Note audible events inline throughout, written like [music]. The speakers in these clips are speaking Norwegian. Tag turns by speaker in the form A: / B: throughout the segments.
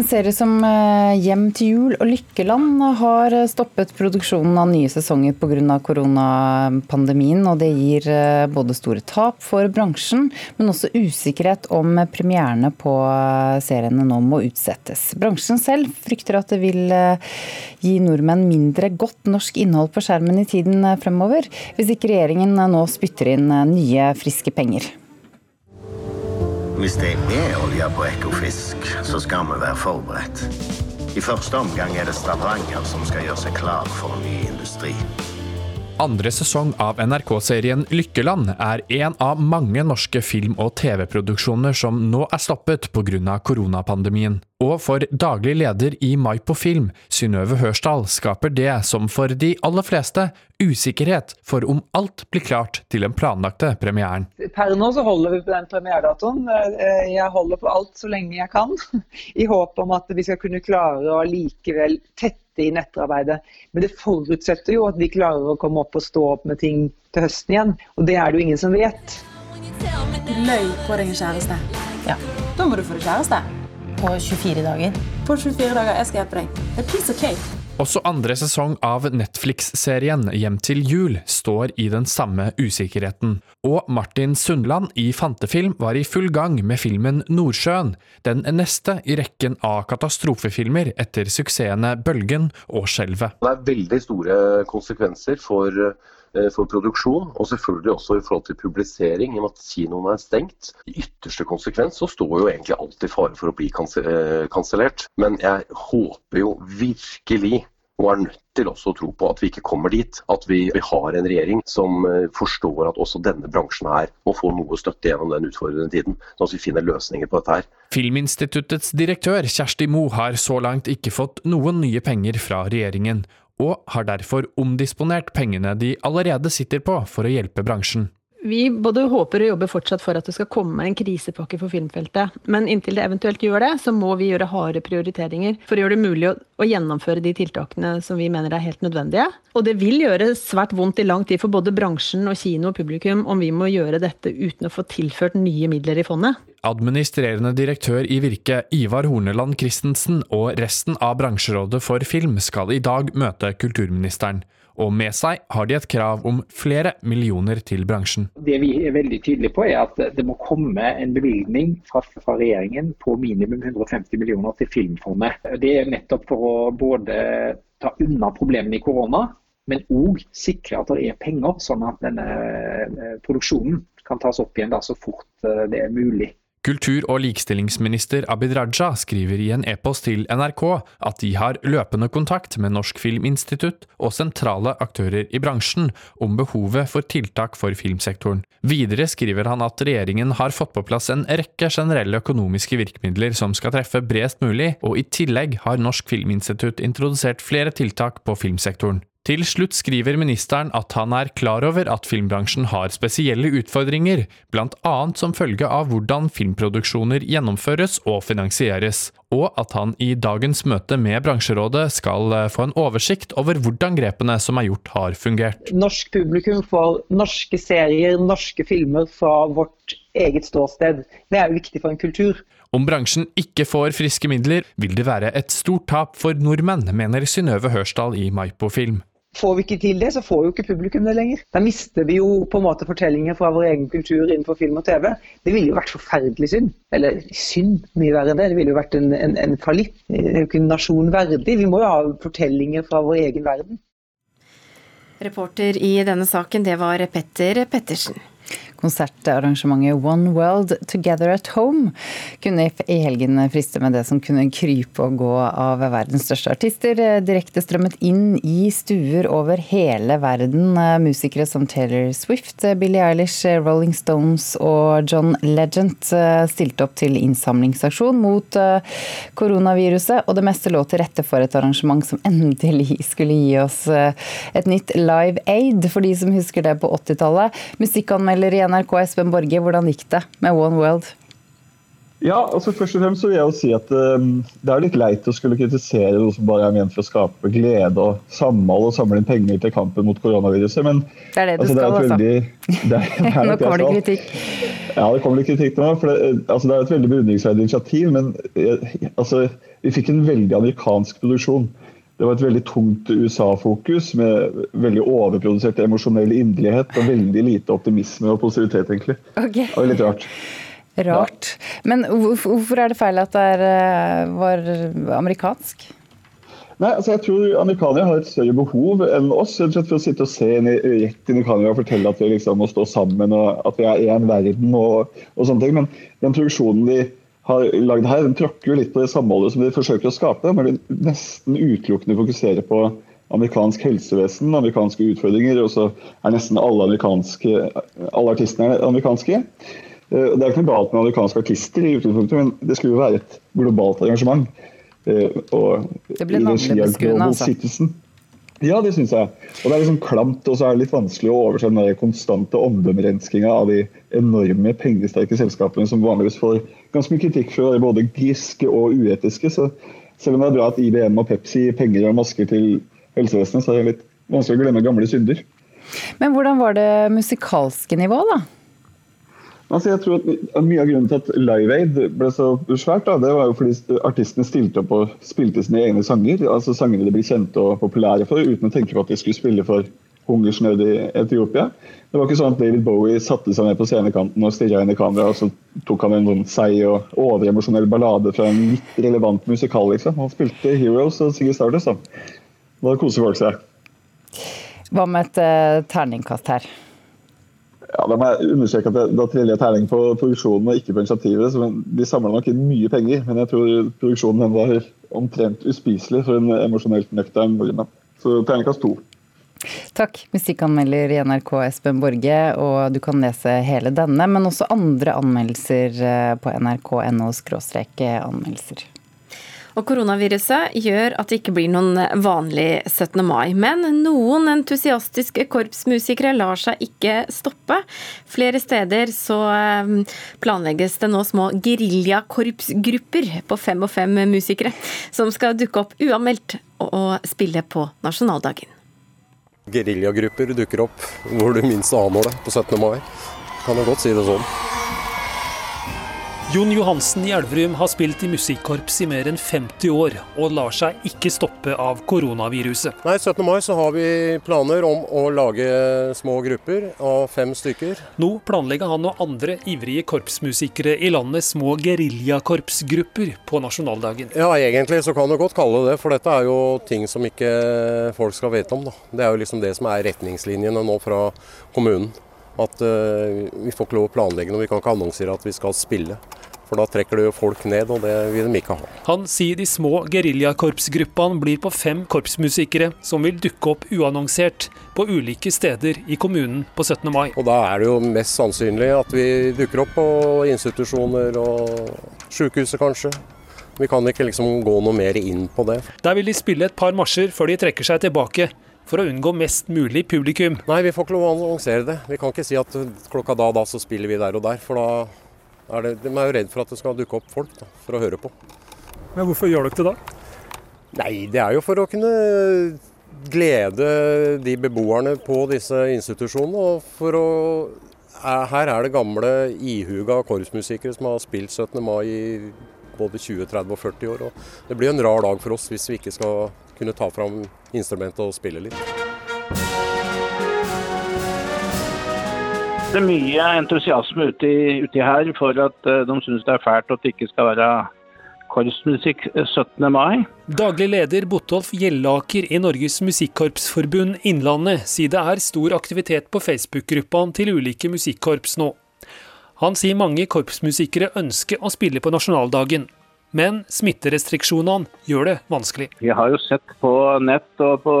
A: En serie som eh, Hjem til jul og Lykkeland har stoppet produksjonen av nye sesonger pga. koronapandemien. og Det gir eh, både store tap for bransjen, men også usikkerhet om premierene på eh, seriene nå må utsettes. Bransjen selv frykter at det vil gi nordmenn mindre godt norsk innhold på skjermen i tiden fremover, hvis ikke regjeringen nå spytter inn nye, friske penger.
B: Hvis det er olje på Ekofisk, så skal vi være forberedt. I første omgang er det Stavanger som skal gjøre seg klar for ny industri.
C: Andre sesong av NRK-serien Lykkeland er en av mange norske film- og TV-produksjoner som nå er stoppet pga. koronapandemien. Og for daglig leder i Mai på Film, Synnøve Hørsdal, skaper det, som for de aller fleste, usikkerhet for om alt blir klart til den planlagte premieren.
D: Per nå så holder vi på den premieredatoen. Jeg holder på alt så lenge jeg kan, [laughs] i håp om at vi skal kunne klare å likevel tette i nettarbeidet. Men det forutsetter jo at vi klarer å komme opp og stå opp med ting til høsten igjen. Og det er det jo ingen som vet.
E: Løy på deg en kjæreste.
A: Ja.
E: Da må du få deg kjæreste.
A: På 24 dager.
E: På 24 dager. Jeg skal hjelpe deg. Det er piece of cake.
C: Også andre sesong av Netflix-serien Hjem til jul står i den samme usikkerheten. Og Martin Sundland i Fantefilm var i full gang med filmen Nordsjøen, den neste i rekken av katastrofefilmer etter suksessene Bølgen og Skjelvet.
F: Det er veldig store konsekvenser for for produksjon, og selvfølgelig også i forhold til publisering, i og med at kinoene er stengt. I ytterste konsekvens så står jo egentlig alt i fare for å bli eh, kansellert. Men jeg håper jo virkelig og er nødt til også å tro på at vi ikke kommer dit. At vi, vi har en regjering som uh, forstår at også denne bransjen her må få noe støtte gjennom den utfordrende tiden. Sånn at vi finner løsninger på dette her.
C: Filminstituttets direktør Kjersti Moe har så langt ikke fått noen nye penger fra regjeringen, og har derfor omdisponert pengene de allerede sitter på for å hjelpe bransjen.
G: Vi både håper og jobber fortsatt for at det skal komme en krisepakke for filmfeltet. Men inntil det eventuelt gjør det, så må vi gjøre harde prioriteringer for å gjøre det mulig å, å, gjennomføre de tiltakene som vi mener er helt nødvendige. Og det vil gjøre svært vondt i lang tid for både bransjen og kino og publikum om vi må gjøre dette uten å få tilført nye midler i fondet.
C: Administrerende direktør i Virke, Ivar Horneland Christensen, og resten av bransjerådet for film skal i dag møte kulturministeren og med seg har de et krav om flere millioner til bransjen.
H: Det vi er veldig tydelige på er at det må komme en bevilgning fra, fra regjeringen på minimum 150 millioner til Filmfondet. Det er nettopp for å både ta unna problemene i korona, men òg sikre at det er penger, sånn at denne eh, produksjonen kan tas opp igjen da, så fort eh, det er mulig.
C: Kultur- og likestillingsminister Abid Raja skriver i en e-post til NRK at de har løpende kontakt med Norsk Filminstitutt og sentrale aktører i bransjen om behovet for tiltak for filmsektoren. Videre skriver han at regjeringen har fått på plass en rekke generelle økonomiske virkemidler som skal treffe bredest mulig, og i tillegg har Norsk Filminstitutt introdusert flere tiltak på filmsektoren. Til slutt skriver ministeren at han er klar over at filmbransjen har spesielle utfordringer, bl.a. som følge av hvordan filmproduksjoner gjennomføres og finansieres, og at han i dagens møte med bransjerådet skal eh, få en oversikt over hvordan grepene som er gjort har fungert.
D: Norsk publikum får norske serier, norske filmer fra vårt eget ståsted. Det er jo viktig for en kultur.
C: Om bransjen ikke får friske midler, vil det være et stort tap for nordmenn, mener Synnøve Hørsdal i Maipo Film.
D: Får vi ikke til det, så får jo ikke publikum det lenger. Da mister vi jo på en måte fortellinger fra vår egen kultur innenfor film og TV. Det ville jo vært forferdelig synd. Eller synd, mye verre enn det. Det ville jo vært en, en, en fallitt. Det er jo ikke en nasjon verdig. Vi må jo ha fortellinger fra vår egen verden.
I: Reporter i denne saken, det var Petter Pettersen.
A: Konsertarrangementet One World Together at Home kunne i helgen friste med det som kunne krype og gå av verdens største artister. Direkte strømmet inn i stuer over hele verden. Musikere som Taylor Swift, Billie Eilish, Rolling Stones og John Legend stilte opp til innsamlingsaksjon mot koronaviruset, og det meste lå til rette for et arrangement som [laughs] endelig skulle gi oss et nytt Live Aid, for de som husker det på 80-tallet. Musikkanmelder i NRK Espen Borge, hvordan gikk det med One World?
J: Ja, altså først og fremst så vil jeg jo si at um, Det er litt leit å skulle kritisere noe som bare er ment for å skape glede og samhold og samle inn penger til kampen mot koronaviruset. Men
A: det er det du
J: altså,
A: skal, altså.
J: Veldig, det er, [laughs] det er
A: nå kommer det kritikk.
J: Ja, det kommer litt kritikk til meg. for Det, altså, det er et veldig beundringsverdig initiativ, men altså, vi fikk en veldig amerikansk produksjon. Det var et veldig tungt USA-fokus med veldig overprodusert emosjonell inderlighet og veldig lite optimisme og positivitet, egentlig.
A: Okay.
J: Det var litt rart. [laughs]
A: Rart. Men hvorfor er det feil at det er, eh, var amerikansk?
J: Nei, altså jeg tror Amerikanere har et større behov enn oss for å sitte og se inn i, rett inn i kameraet og fortelle at vi liksom må stå sammen og at vi er én verden og, og, sånne ting. Men den produksjonen de har lagd her, den tråkker jo litt på det samholdet som de forsøker å skape. Men de nesten utelukkende fokuserer på amerikansk helsevesen, amerikanske utfordringer, og så er nesten alle, alle artistene amerikanske. Eh, det er ikke noe galt med amerikanske artister, i utgangspunktet, men det skulle jo være et globalt arrangement.
A: Eh, og det ble navlebeskuende, altså.
J: Ja, det syns jeg. Og det er liksom klamt, og så er det litt vanskelig å overse den konstante omdømmerenskinga av de enorme pengesterke selskapene som vanligvis får ganske mye kritikk for å være både griske og uetiske. Så selv om det er bra at IBM og Pepsi gir penger og masker til helsevesenet, så er det litt vanskelig å glemme gamle synder.
A: Men hvordan var det musikalske nivået, da?
J: Altså jeg tror at Mye av grunnen til at Live Aid ble så svært, da, det var jo fordi artistene stilte opp og spilte sine egne sanger. altså Sangene de ble kjente og populære for, uten å tenke på at de skulle spille for hungersnød i Etiopia. Det var ikke sånn at David Bowie satte seg ned på scenekanten og stirra inn i kamera, og så tok han en sånn seig og overemosjonell ballade fra en litt relevant musikal. liksom. Han spilte Heroes og Siggy Stardust. da. Da koser folk seg.
A: Hva med et uh, terningkast her?
J: Ja, Da må jeg understreke at da triller jeg terning på produksjonen og ikke på initiativet. så De samla nok inn mye penger, men jeg tror produksjonen var omtrent uspiselig for en emosjonelt nøktern nordmann. Så terningkast to.
A: Takk, musikkanmelder i NRK Espen Borge, og du kan lese hele denne, men også andre anmeldelser eh, på nrk.no anmeldelser.
I: Og koronaviruset gjør at det ikke blir noen vanlig 17. mai. Men noen entusiastiske korpsmusikere lar seg ikke stoppe. Flere steder så eh, planlegges det nå små geriljakorpsgrupper på fem og fem musikere, som skal dukke opp uanmeldt og spille på nasjonaldagen.
K: Geriljagrupper dukker opp hvor du minst aner det på 17. mai. Kan jeg godt si det sånn.
L: Jon Johansen i Elverum har spilt i musikkorps i mer enn 50 år, og lar seg ikke stoppe av koronaviruset.
K: Nei, 17. mai så har vi planer om å lage små grupper av fem stykker.
L: Nå planlegger han og andre ivrige korpsmusikere i landet små geriljakorpsgrupper på nasjonaldagen.
K: Ja, egentlig så kan du godt kalle det for dette er jo ting som ikke folk skal vite om. Da. Det er jo liksom det som er retningslinjene nå fra kommunen. At uh, vi får ikke lov å planlegge noe, vi kan ikke annonsere at vi skal spille. For da trekker det jo folk ned, og det vil de ikke ha.
L: Han sier de små geriljakorpsgruppene blir på fem korpsmusikere som vil dukke opp uannonsert på ulike steder i kommunen på 17. mai.
K: Og da er det jo mest sannsynlig at vi dukker opp på institusjoner og sjukehuset kanskje. Vi kan ikke liksom gå noe mer inn på det.
L: Der vil de spille et par marsjer før de trekker seg tilbake for å unngå mest mulig publikum.
K: Nei, vi får ikke lov å annonsere det. Vi kan ikke si at klokka da og da så spiller vi der og der. For da er det, de er jo redd for at det skal dukke opp folk da, for å høre på.
L: Men hvorfor gjør dere det da?
K: Nei, det er jo for å kunne glede de beboerne på disse institusjonene. og for å her er det gamle ihuga korpsmusikere som har spilt 17. mai i både 20, 30 og 40 år. og Det blir en rar dag for oss hvis vi ikke skal kunne ta fram instrumentet og spille litt.
M: Det er mye entusiasme uti, uti her for at uh, de syns det er fælt at det ikke skal være korpsmusikk 17. mai.
L: Daglig leder Botolf Gjellaker i Norges Musikkorpsforbund Innlandet sier det er stor aktivitet på Facebook-gruppene til ulike musikkorps nå. Han sier mange korpsmusikere ønsker å spille på nasjonaldagen, men smitterestriksjonene gjør det vanskelig.
M: Vi har jo sett på nett og på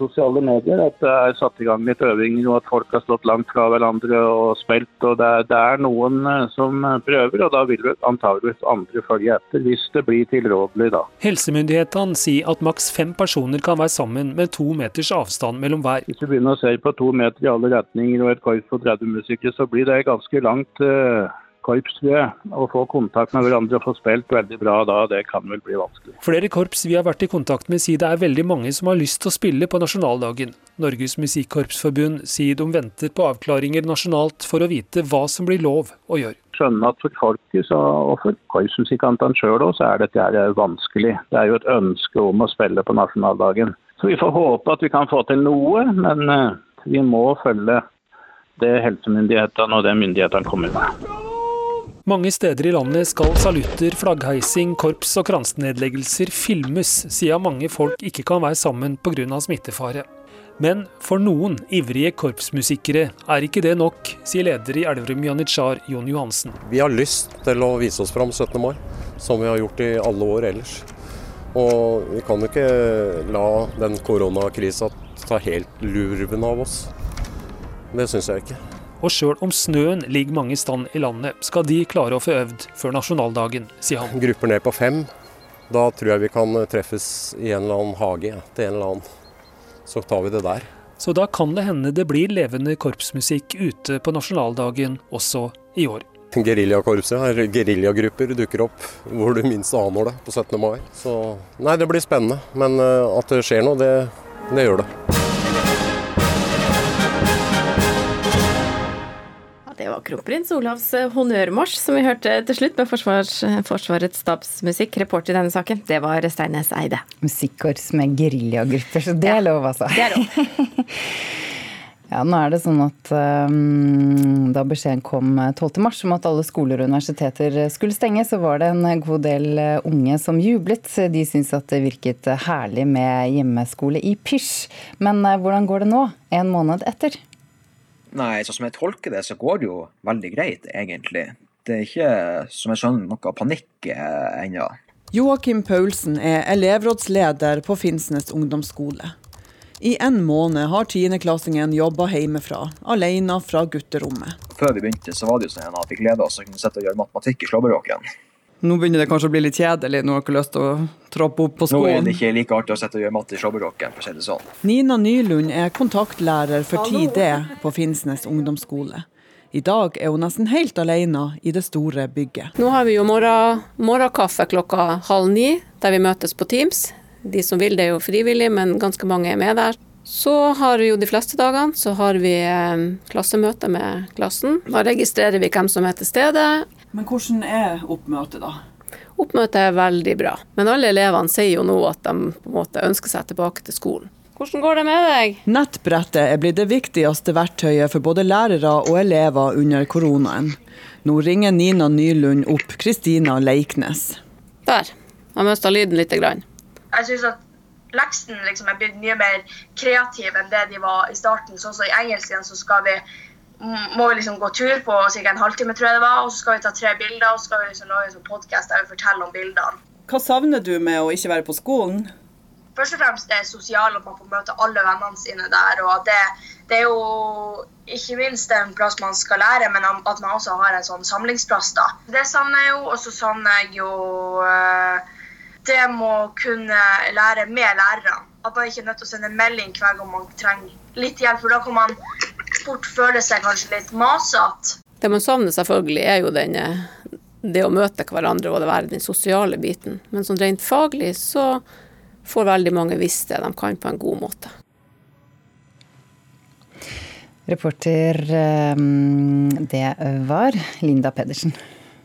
M: sosiale medier at det er satt i gang litt øvinger, og at folk har stått langt fra hverandre og spilt. og Det er, det er noen eh, som prøver, og da vil antageligvis andre følge etter, hvis det blir tilrådelig da.
L: Helsemyndighetene sier at maks fem personer kan være sammen med to meters avstand mellom hver.
M: Hvis vi begynner å se på to meter i alle retninger og et korps på 30 musikere, så blir det ganske langt. Uh, korps, tror jeg. Å få kontakt med hverandre og få spilt veldig bra da, det kan vel bli vanskelig.
L: Flere korps vi har vært i kontakt med sier det er veldig mange som har lyst til å spille på nasjonaldagen. Norges Musikkorpsforbund sier de venter på avklaringer nasjonalt for å vite hva som blir lov å gjøre.
M: Skjønner at for folket og for korpsmusikantene sjøl òg, så er dette vanskelig. Det er jo et ønske om å spille på nasjonaldagen. Så vi får håpe at vi kan få til noe, men eh, vi må følge det helsemyndighetene og det myndighetene kommer med.
L: Mange steder i landet skal salutter, flaggheising, korps og kransenedleggelser filmes, siden mange folk ikke kan være sammen pga. smittefare. Men for noen ivrige korpsmusikere er ikke det nok, sier leder i Elverum Janitsjar, Jon Johansen.
K: Vi har lyst til å vise oss fram 17. mai, som vi har gjort i alle år ellers. Og vi kan jo ikke la den koronakrisa ta helt lurven av oss. Det syns jeg ikke.
L: Og sjøl om snøen ligger mange stand i landet, skal de klare å få øvd før nasjonaldagen, sier han.
K: Grupper ned på fem. Da tror jeg vi kan treffes i en eller annen hage til en eller annen. Så tar vi det der.
L: Så da kan det hende det blir levende korpsmusikk ute på nasjonaldagen også i år.
K: Geriljakorpset, eller geriljagrupper, dukker opp hvor du minst aner det på 17. mai. Så nei, det blir spennende. Men eh, at det skjer noe, det, det gjør det.
I: Det var kronprins Olavs eh, honnørmarsj som vi hørte til slutt med Forsvars, eh, Forsvarets stabsmusikk. Reporter i denne saken, det var Steines Eide.
A: Musikkorps med geriljagrupper, så det er lov, altså.
I: Det er lov. [laughs]
A: Ja, nå er det sånn at um, Da beskjeden kom 12.3 om at alle skoler og universiteter skulle stenge, så var det en god del unge som jublet. De syntes at det virket herlig med hjemmeskole i pysj. Men hvordan går det nå, en måned etter?
N: Nei, sånn som jeg tolker det, så går det jo veldig greit, egentlig. Det er ikke, som jeg skjønner, noe panikk eh, ennå.
O: Joakim Paulsen er elevrådsleder på Finnsnes ungdomsskole. I en måned har tiendeklassingen jobba hjemmefra, alene fra gutterommet.
N: Før vi begynte, så var det jo sånn at vi gleda oss til å kunne sitte og gjøre matematikk i slåbroken.
O: Nå begynner det kanskje å bli litt kjedelig, nå har ikke lyst til å troppe opp på skolen?
N: Nå er det ikke like artig å sette og gjøre matte i slåbroken, for å si det sånn.
O: Nina Nylund er kontaktlærer for 10D på Finnsnes ungdomsskole. I dag er hun nesten helt alene i det store bygget.
P: Nå har vi jo morgen, morgenkaffe klokka halv ni, der vi møtes på Teams. De som vil det er jo frivillig, men ganske mange er med der. Så har vi jo de fleste dagene så har vi eh, klassemøte med klassen. Da registrerer vi hvem som er til stede,
O: men hvordan er oppmøtet, da?
P: Oppmøtet er veldig bra. Men alle elevene sier jo nå at de på en måte ønsker seg tilbake til skolen. Hvordan går det med deg?
O: Nettbrettet er blitt det viktigste verktøyet for både lærere og elever under koronaen. Nå ringer Nina Nylund opp Kristina Leiknes.
P: Der. Jeg mista lyden lite grann.
Q: Jeg synes at leksene liksom er blitt mye mer kreative enn det de var i starten. Sånn som I engelsken så skal vi må vi liksom gå tur på ca. en halvtime, tror jeg det var. Og så skal vi ta tre bilder, og så skal vi liksom lage en sånn podkast der vi forteller om bildene.
O: Hva savner du med å ikke være på skolen?
Q: Først og fremst det sosiale, at man får møte alle vennene sine der. og det, det, er jo ikke minst en plass man skal lære, men at man også har en sånn samlingsplass. da. Det savner jeg jo. Og så savner jeg jo uh, det må kunne lære med lærerne. At man ikke er nødt til å sende melding hver gang man trenger litt hjelp. For da kan man fort føler seg kanskje litt masete.
P: Det man savner selvfølgelig, er jo den, det å møte hverandre og det være den sosiale biten. Men sånn rent faglig så får veldig mange visst det de kan på en god måte.
A: Reporter eh, det var Linda Pedersen.